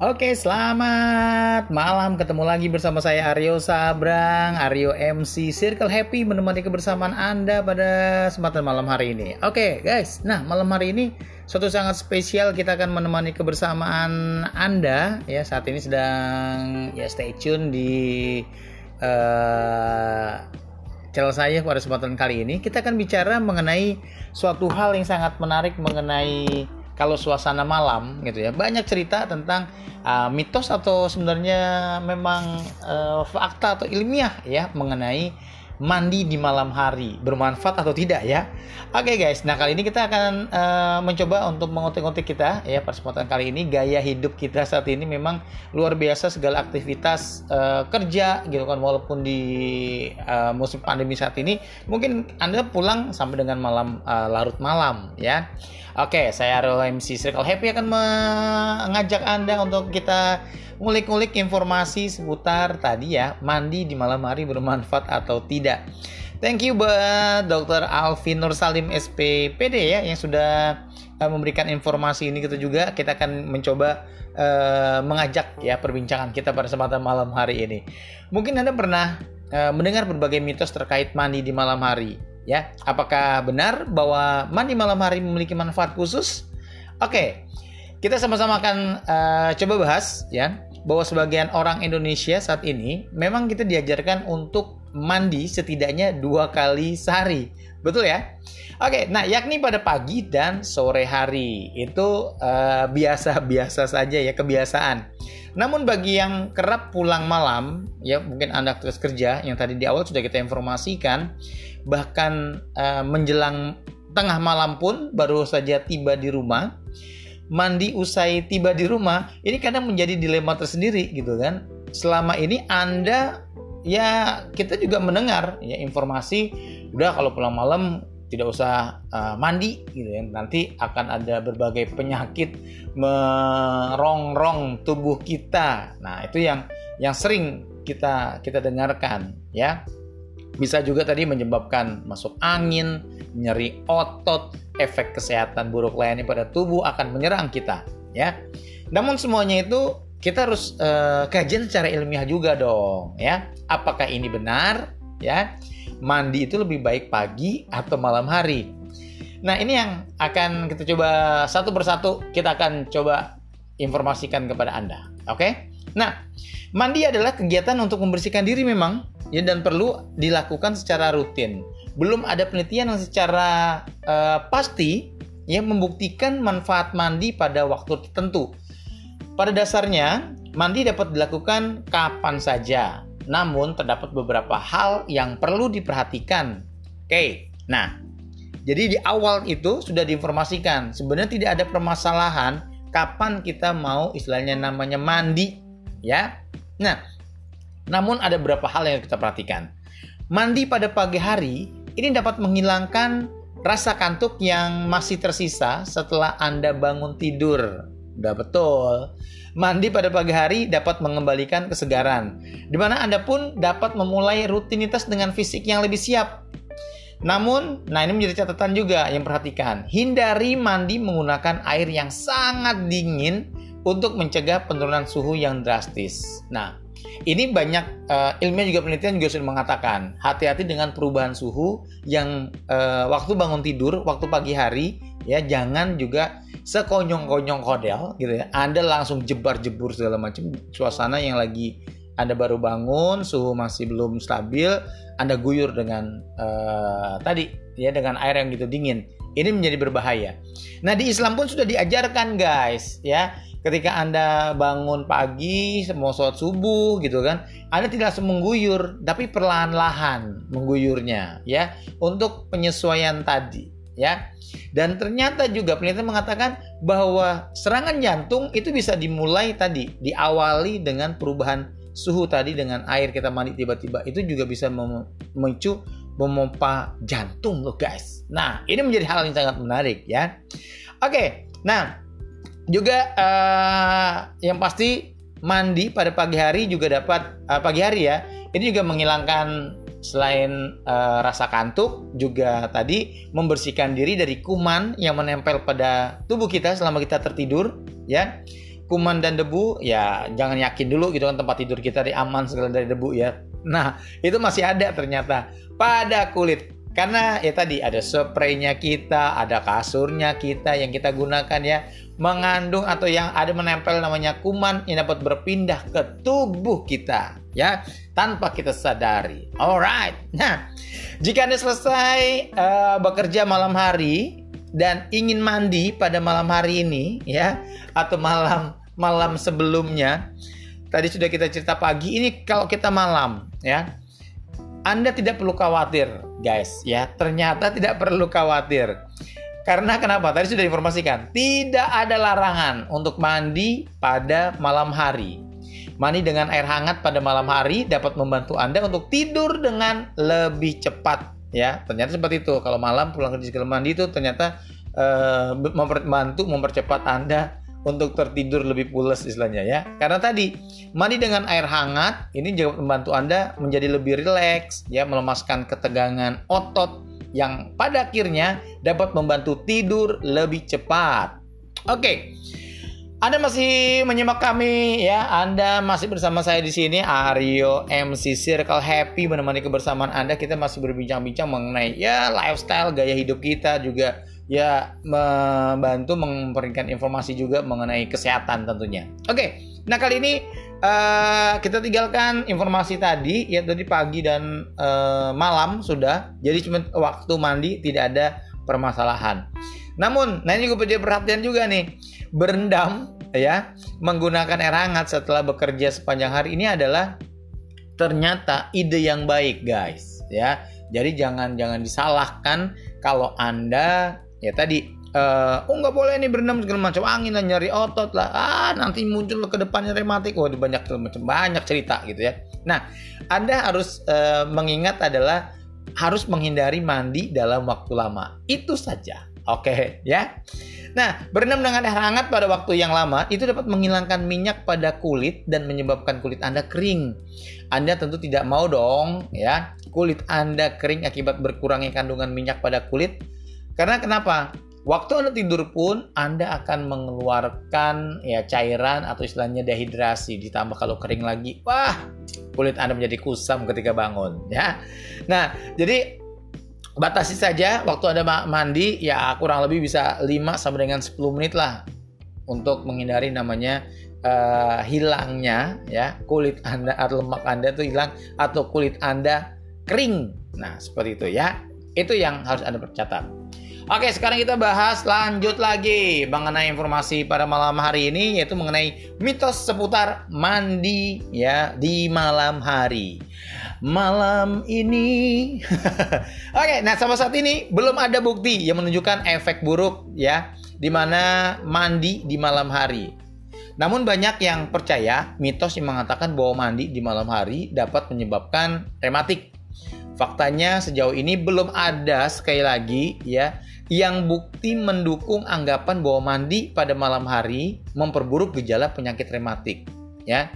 Oke, selamat malam. Ketemu lagi bersama saya Aryo Sabrang, Aryo MC Circle Happy menemani kebersamaan Anda pada kesempatan malam hari ini. Oke, guys. Nah, malam hari ini suatu sangat spesial kita akan menemani kebersamaan Anda ya. Saat ini sedang ya stay tune di uh, channel saya pada kesempatan kali ini. Kita akan bicara mengenai suatu hal yang sangat menarik mengenai kalau suasana malam gitu ya banyak cerita tentang uh, mitos atau sebenarnya memang uh, fakta atau ilmiah ya mengenai mandi di malam hari bermanfaat atau tidak ya. Oke okay, guys nah kali ini kita akan uh, mencoba untuk mengotik-ngotik kita ya kesempatan kali ini. Gaya hidup kita saat ini memang luar biasa segala aktivitas uh, kerja gitu kan walaupun di uh, musim pandemi saat ini mungkin anda pulang sampai dengan malam uh, larut malam ya Oke, saya Aro MC Circle Happy akan mengajak Anda untuk kita ngulik-ngulik informasi seputar tadi ya, mandi di malam hari bermanfaat atau tidak. Thank you buat Dr. Alvin Nur Salim SPPD ya yang sudah uh, memberikan informasi ini kita juga. Kita akan mencoba uh, mengajak ya perbincangan kita pada kesempatan malam hari ini. Mungkin Anda pernah uh, mendengar berbagai mitos terkait mandi di malam hari ya. Apakah benar bahwa mandi malam hari memiliki manfaat khusus? Oke, kita sama-sama akan uh, coba bahas ya bahwa sebagian orang Indonesia saat ini memang kita diajarkan untuk mandi setidaknya dua kali sehari. Betul ya? Oke, nah yakni pada pagi dan sore hari itu eh, biasa-biasa uh, saja ya kebiasaan. Namun bagi yang kerap pulang malam, ya mungkin anda aktivitas kerja yang tadi di awal sudah kita informasikan, bahkan uh, menjelang tengah malam pun baru saja tiba di rumah, mandi usai tiba di rumah, ini kadang menjadi dilema tersendiri gitu kan. Selama ini anda ya kita juga mendengar ya informasi udah kalau pulang malam tidak usah uh, mandi gitu ya nanti akan ada berbagai penyakit merongrong tubuh kita. Nah itu yang yang sering kita kita dengarkan ya bisa juga tadi menyebabkan masuk angin nyeri otot efek kesehatan buruk lainnya pada tubuh akan menyerang kita ya. Namun semuanya itu kita harus uh, kajian secara ilmiah juga dong ya. Apakah ini benar ya? Mandi itu lebih baik pagi atau malam hari? Nah ini yang akan kita coba satu persatu kita akan coba informasikan kepada anda oke? Okay? nah mandi adalah kegiatan untuk membersihkan diri memang ya dan perlu dilakukan secara rutin belum ada penelitian yang secara uh, pasti ya membuktikan manfaat mandi pada waktu tertentu pada dasarnya, mandi dapat dilakukan kapan saja, namun terdapat beberapa hal yang perlu diperhatikan. Oke, nah, jadi di awal itu sudah diinformasikan, sebenarnya tidak ada permasalahan kapan kita mau istilahnya namanya mandi, ya. Nah, namun ada beberapa hal yang kita perhatikan. Mandi pada pagi hari ini dapat menghilangkan rasa kantuk yang masih tersisa setelah Anda bangun tidur. Udah betul. Mandi pada pagi hari dapat mengembalikan kesegaran, di mana Anda pun dapat memulai rutinitas dengan fisik yang lebih siap. Namun, nah ini menjadi catatan juga yang perhatikan. Hindari mandi menggunakan air yang sangat dingin untuk mencegah penurunan suhu yang drastis. Nah, ini banyak uh, ilmiah juga penelitian juga sudah mengatakan hati-hati dengan perubahan suhu yang uh, waktu bangun tidur, waktu pagi hari ya jangan juga sekonyong-konyong kodel gitu ya. Anda langsung jebar-jebur segala macam suasana yang lagi Anda baru bangun, suhu masih belum stabil, Anda guyur dengan uh, tadi ya dengan air yang gitu dingin. Ini menjadi berbahaya. Nah, di Islam pun sudah diajarkan guys, ya. Ketika Anda bangun pagi, mau sholat subuh gitu kan, Anda tidak langsung mengguyur, tapi perlahan-lahan mengguyurnya, ya, untuk penyesuaian tadi, ya. Dan ternyata juga penelitian mengatakan bahwa serangan jantung itu bisa dimulai tadi, diawali dengan perubahan suhu tadi dengan air kita mandi tiba-tiba itu juga bisa memicu memompa jantung loh guys. Nah ini menjadi hal yang sangat menarik ya. Oke, nah juga uh, yang pasti mandi pada pagi hari juga dapat uh, pagi hari ya. Ini juga menghilangkan Selain uh, rasa kantuk, juga tadi membersihkan diri dari kuman yang menempel pada tubuh kita selama kita tertidur, ya. kuman dan debu ya jangan yakin dulu gitu kan tempat tidur kita di aman segala dari debu ya nah itu masih ada ternyata pada kulit karena ya tadi ada spraynya kita ada kasurnya kita yang kita gunakan ya mengandung atau yang ada menempel namanya kuman yang dapat berpindah ke tubuh kita ya tanpa kita sadari alright nah jika anda selesai uh, bekerja malam hari dan ingin mandi pada malam hari ini ya atau malam malam sebelumnya. Tadi sudah kita cerita pagi, ini kalau kita malam ya. Anda tidak perlu khawatir, guys, ya. Ternyata tidak perlu khawatir. Karena kenapa? Tadi sudah informasikan, tidak ada larangan untuk mandi pada malam hari. Mandi dengan air hangat pada malam hari dapat membantu Anda untuk tidur dengan lebih cepat ya. Ternyata seperti itu. Kalau malam pulang kerja segala mandi itu ternyata uh, membantu mempercepat Anda untuk tertidur lebih pulas istilahnya ya. Karena tadi mandi dengan air hangat ini juga membantu Anda menjadi lebih rileks ya, melemaskan ketegangan otot yang pada akhirnya dapat membantu tidur lebih cepat. Oke. Anda masih menyimak kami ya. Anda masih bersama saya di sini Aryo MC Circle Happy menemani kebersamaan Anda. Kita masih berbincang-bincang mengenai ya lifestyle, gaya hidup kita juga ya membantu memberikan informasi juga mengenai kesehatan tentunya. Oke, nah kali ini uh, kita tinggalkan informasi tadi ya tadi pagi dan uh, malam sudah. Jadi cuma waktu mandi tidak ada permasalahan. Namun, nah ini juga perhatian juga nih. Berendam ya menggunakan air hangat setelah bekerja sepanjang hari ini adalah ternyata ide yang baik guys ya. Jadi jangan jangan disalahkan kalau Anda ya tadi uh, oh nggak boleh nih berenang segala macam. Angin dan nyari otot lah. Ah nanti muncul ke depannya rematik. Wah banyak macam banyak cerita gitu ya. Nah anda harus uh, mengingat adalah harus menghindari mandi dalam waktu lama. Itu saja. Oke okay, ya. Nah, berenang dengan air hangat pada waktu yang lama itu dapat menghilangkan minyak pada kulit dan menyebabkan kulit Anda kering. Anda tentu tidak mau dong ya, kulit Anda kering akibat berkurangnya kandungan minyak pada kulit karena kenapa? Waktu Anda tidur pun Anda akan mengeluarkan ya cairan atau istilahnya dehidrasi ditambah kalau kering lagi, wah kulit Anda menjadi kusam ketika bangun ya. Nah, jadi batasi saja waktu Anda mandi ya kurang lebih bisa 5 sampai dengan 10 menit lah untuk menghindari namanya uh, hilangnya ya kulit Anda atau lemak Anda itu hilang atau kulit Anda kering. Nah, seperti itu ya. Itu yang harus Anda percatat. Oke, sekarang kita bahas lanjut lagi mengenai informasi pada malam hari ini yaitu mengenai mitos seputar mandi ya di malam hari. Malam ini. Oke, nah sama saat ini belum ada bukti yang menunjukkan efek buruk ya di mana mandi di malam hari. Namun banyak yang percaya mitos yang mengatakan bahwa mandi di malam hari dapat menyebabkan rematik. Faktanya sejauh ini belum ada sekali lagi ya yang bukti mendukung anggapan bahwa mandi pada malam hari memperburuk gejala penyakit rematik ya.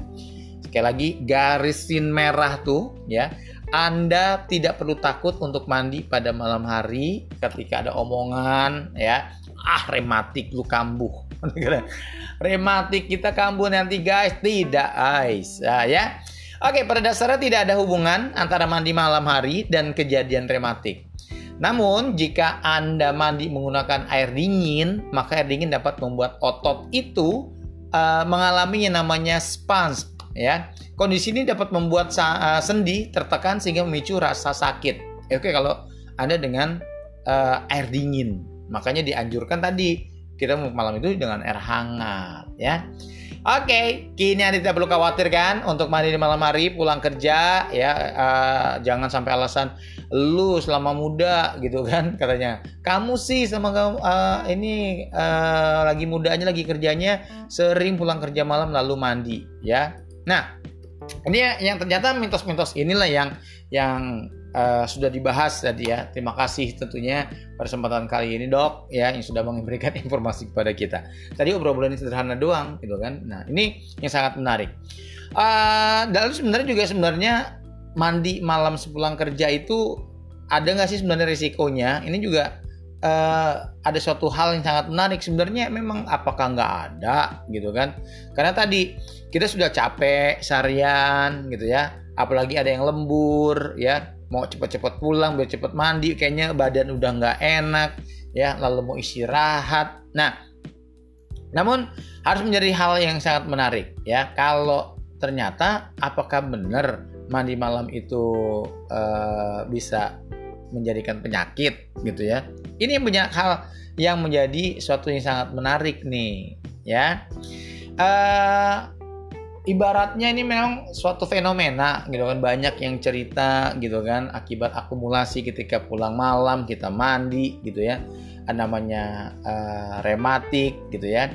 Sekali lagi garisin merah tuh ya. Anda tidak perlu takut untuk mandi pada malam hari ketika ada omongan ya. Ah rematik lu kambuh. rematik kita kambuh nanti guys. Tidak guys. Nah, ya. Oke, pada dasarnya tidak ada hubungan antara mandi malam hari dan kejadian rematik. Namun, jika Anda mandi menggunakan air dingin, maka air dingin dapat membuat otot itu uh, mengalami yang namanya sponge, ya. Kondisi ini dapat membuat uh, sendi tertekan sehingga memicu rasa sakit. Oke, kalau Anda dengan uh, air dingin, makanya dianjurkan tadi kita malam itu dengan air hangat, ya. Oke, okay, kini Anda tidak perlu khawatir kan untuk mandi di malam hari pulang kerja ya uh, jangan sampai alasan lu selama muda gitu kan katanya. Kamu sih sama kamu uh, ini uh, lagi mudanya lagi kerjanya sering pulang kerja malam lalu mandi ya. Nah, ini yang ternyata mitos-mitos inilah yang yang uh, sudah dibahas tadi ya. Terima kasih tentunya pada kesempatan kali ini dok ya yang sudah memberikan informasi kepada kita. Tadi obrolan ini sederhana doang gitu kan. Nah ini yang sangat menarik. Uh, dan sebenarnya juga sebenarnya mandi malam sepulang kerja itu ada nggak sih sebenarnya risikonya? Ini juga uh, ada suatu hal yang sangat menarik sebenarnya memang apakah nggak ada gitu kan karena tadi kita sudah capek seharian gitu ya apalagi ada yang lembur ya mau cepat-cepat pulang biar cepat mandi kayaknya badan udah nggak enak ya lalu mau istirahat. Nah namun harus menjadi hal yang sangat menarik ya. Kalau ternyata apakah benar mandi malam itu uh, bisa menjadikan penyakit gitu ya. Ini banyak hal yang menjadi suatu yang sangat menarik nih ya. Uh, ibaratnya ini memang suatu fenomena gitu kan. Banyak yang cerita gitu kan akibat akumulasi ketika pulang malam kita mandi gitu ya. Namanya uh, rematik gitu ya.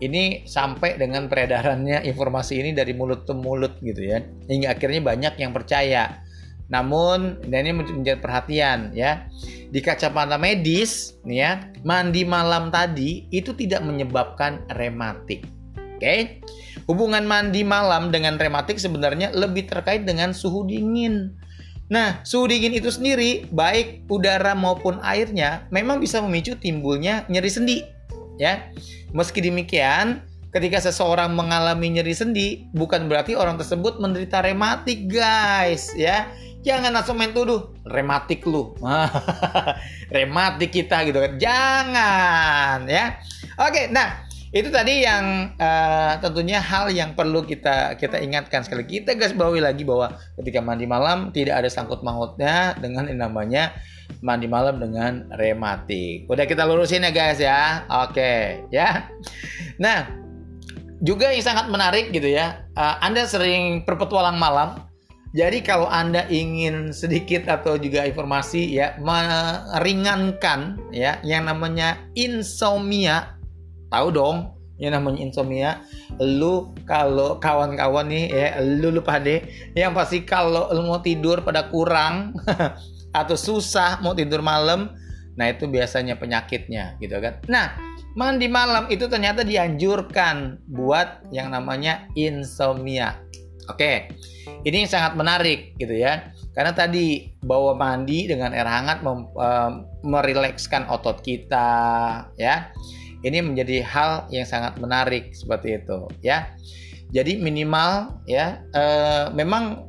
Ini sampai dengan peredarannya informasi ini dari mulut ke mulut gitu ya. Hingga akhirnya banyak yang percaya. Namun dan ini menjadi perhatian ya. Di kacamata medis nih ya mandi malam tadi itu tidak menyebabkan rematik oke okay? Hubungan mandi malam dengan rematik sebenarnya lebih terkait dengan suhu dingin. Nah, suhu dingin itu sendiri, baik udara maupun airnya, memang bisa memicu timbulnya nyeri sendi. Ya, meski demikian, ketika seseorang mengalami nyeri sendi, bukan berarti orang tersebut menderita rematik, guys. Ya, jangan langsung main tuduh rematik lu, rematik kita gitu kan, jangan ya. Oke, nah itu tadi yang uh, tentunya hal yang perlu kita kita ingatkan. Sekali kita guys bawahi lagi bahwa ketika mandi malam tidak ada sangkut mautnya dengan yang namanya mandi malam dengan rematik. Udah kita lurusin ya guys ya? Oke ya? Nah juga yang sangat menarik gitu ya uh, anda sering berpetualang malam. Jadi kalau anda ingin sedikit atau juga informasi ya meringankan ya yang namanya insomnia tahu dong yang namanya insomnia lu kalau kawan-kawan nih ya lu lupa deh. Yang pasti kalau lu mau tidur pada kurang atau susah mau tidur malam nah itu biasanya penyakitnya gitu kan. Nah mandi malam itu ternyata dianjurkan buat yang namanya insomnia. Oke ini sangat menarik gitu ya. Karena tadi bawa mandi dengan air hangat mem, uh, merilekskan otot kita ya ini menjadi hal yang sangat menarik seperti itu ya. Jadi minimal ya eh, memang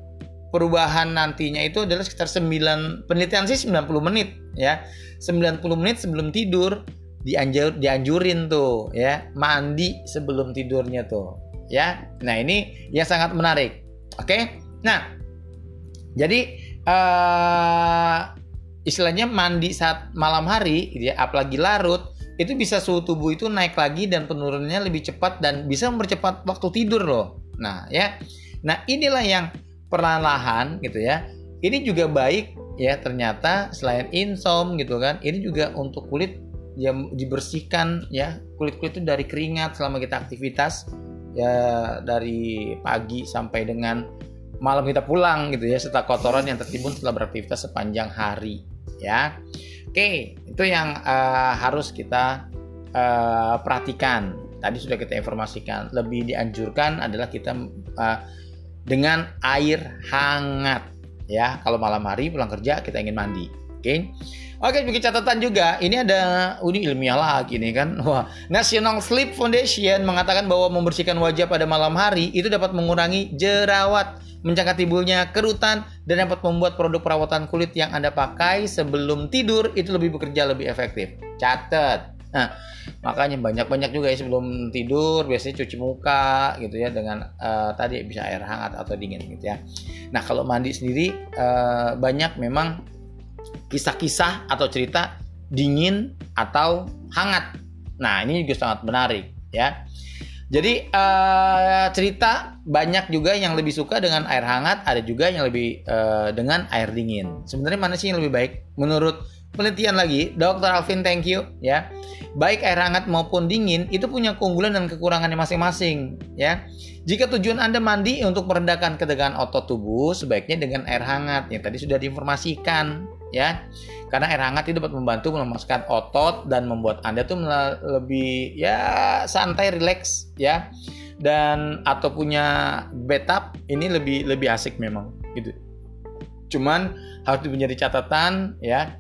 perubahan nantinya itu adalah sekitar 9 penelitian sih 90 menit ya. 90 menit sebelum tidur dianjur dianjurin tuh ya mandi sebelum tidurnya tuh ya. Nah, ini yang sangat menarik. Oke. Nah, jadi uh, istilahnya mandi saat malam hari ya apalagi larut itu bisa suhu tubuh itu naik lagi dan penurunannya lebih cepat dan bisa mempercepat waktu tidur loh. Nah, ya. Nah, inilah yang perlahan gitu ya. Ini juga baik ya ternyata selain insom gitu kan. Ini juga untuk kulit yang dibersihkan ya. Kulit-kulit itu dari keringat selama kita aktivitas ya dari pagi sampai dengan malam kita pulang gitu ya setelah kotoran yang tertimbun setelah beraktivitas sepanjang hari ya. Oke, itu yang uh, harus kita uh, perhatikan. Tadi sudah kita informasikan. Lebih dianjurkan adalah kita uh, dengan air hangat ya. Kalau malam hari pulang kerja kita ingin mandi. Oke. Oke, bikin catatan juga. Ini ada ini ilmiah lagi nih kan. Wah, National Sleep Foundation mengatakan bahwa membersihkan wajah pada malam hari itu dapat mengurangi jerawat mencegah timbulnya kerutan, dan dapat membuat produk perawatan kulit yang Anda pakai sebelum tidur itu lebih bekerja lebih efektif. Catat. Nah, makanya banyak-banyak juga ya sebelum tidur biasanya cuci muka gitu ya dengan uh, tadi bisa air hangat atau dingin gitu ya. Nah, kalau mandi sendiri uh, banyak memang kisah-kisah atau cerita dingin atau hangat. Nah, ini juga sangat menarik ya. Jadi uh, cerita banyak juga yang lebih suka dengan air hangat, ada juga yang lebih uh, dengan air dingin. Sebenarnya mana sih yang lebih baik? Menurut penelitian lagi, Dr. Alvin thank you ya. Baik air hangat maupun dingin itu punya keunggulan dan kekurangannya masing-masing ya. Jika tujuan Anda mandi untuk merendahkan ketegangan otot tubuh, sebaiknya dengan air hangat yang tadi sudah diinformasikan ya karena air hangat itu dapat membantu melemaskan otot dan membuat anda tuh lebih ya santai relax ya dan atau punya bathtub ini lebih lebih asik memang gitu cuman harus menjadi catatan ya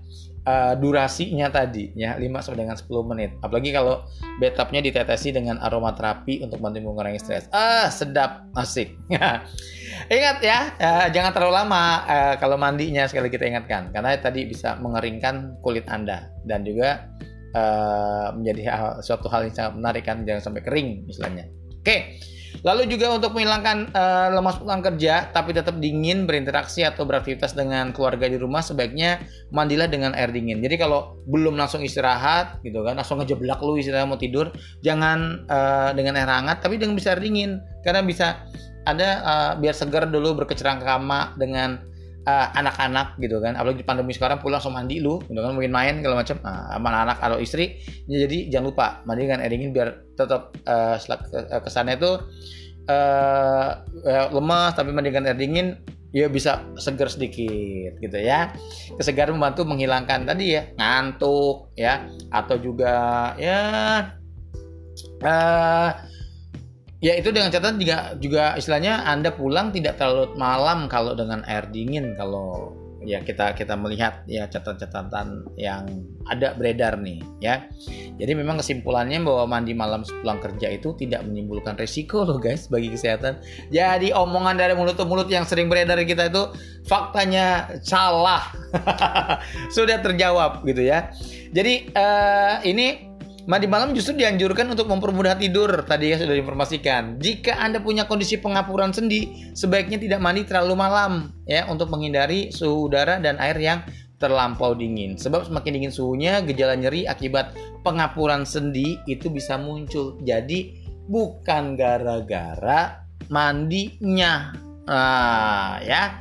uh, durasinya tadi ya 5 sampai dengan 10 menit. Apalagi kalau bathtubnya ditetesi dengan aromaterapi untuk bantu mengurangi stres. Ah, sedap, asik. Ingat ya, uh, jangan terlalu lama uh, kalau mandinya sekali kita ingatkan karena tadi bisa mengeringkan kulit Anda dan juga uh, menjadi hal, suatu hal yang sangat menarik kan jangan sampai kering misalnya. Oke. Okay. Lalu juga untuk menghilangkan uh, lemas pulang kerja tapi tetap dingin berinteraksi atau beraktivitas dengan keluarga di rumah sebaiknya mandilah dengan air dingin. Jadi kalau belum langsung istirahat gitu kan, langsung ngejeblak lu istirahat mau tidur, jangan uh, dengan air hangat tapi dengan bisa air dingin karena bisa ada uh, biar segar dulu berkecerangkama dengan anak-anak uh, gitu kan. Apalagi pandemi sekarang pulang langsung mandi lu gitu kan mungkin main kalau macam. Uh, sama anak atau istri jadi jangan lupa mandi dengan air dingin biar tetap uh, kesannya itu uh, lemas tapi mandi dengan air dingin ya bisa segar sedikit gitu ya. Kesegaran membantu menghilangkan tadi ya ngantuk ya. Atau juga ya uh, Ya itu dengan catatan juga juga istilahnya Anda pulang tidak terlalu malam kalau dengan air dingin kalau ya kita kita melihat ya catatan-catatan yang ada beredar nih ya. Jadi memang kesimpulannya bahwa mandi malam pulang kerja itu tidak menimbulkan resiko loh guys bagi kesehatan. Jadi omongan dari mulut ke mulut yang sering beredar kita itu faktanya salah. Sudah terjawab gitu ya. Jadi uh, ini Mandi malam justru dianjurkan untuk mempermudah tidur, tadi ya sudah diinformasikan. Jika Anda punya kondisi pengapuran sendi, sebaiknya tidak mandi terlalu malam ya untuk menghindari suhu udara dan air yang terlampau dingin. Sebab semakin dingin suhunya, gejala nyeri akibat pengapuran sendi itu bisa muncul. Jadi bukan gara-gara mandinya. Ah, ya.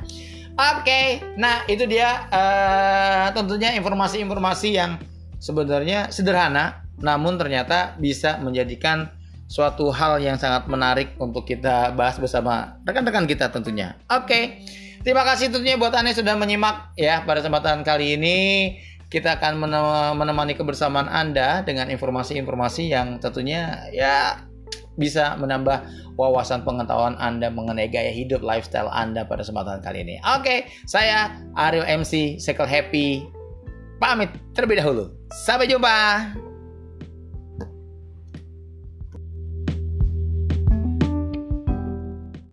Oke, okay. nah itu dia uh, tentunya informasi-informasi yang sebenarnya sederhana namun ternyata bisa menjadikan suatu hal yang sangat menarik untuk kita bahas bersama rekan-rekan kita tentunya. Oke, okay. terima kasih tentunya buat Anda sudah menyimak ya pada kesempatan kali ini. Kita akan menemani kebersamaan Anda dengan informasi-informasi yang tentunya ya bisa menambah wawasan pengetahuan Anda mengenai gaya hidup lifestyle Anda pada kesempatan kali ini. Oke, okay, saya Ariel MC Cycle Happy pamit terlebih dahulu. Sampai jumpa.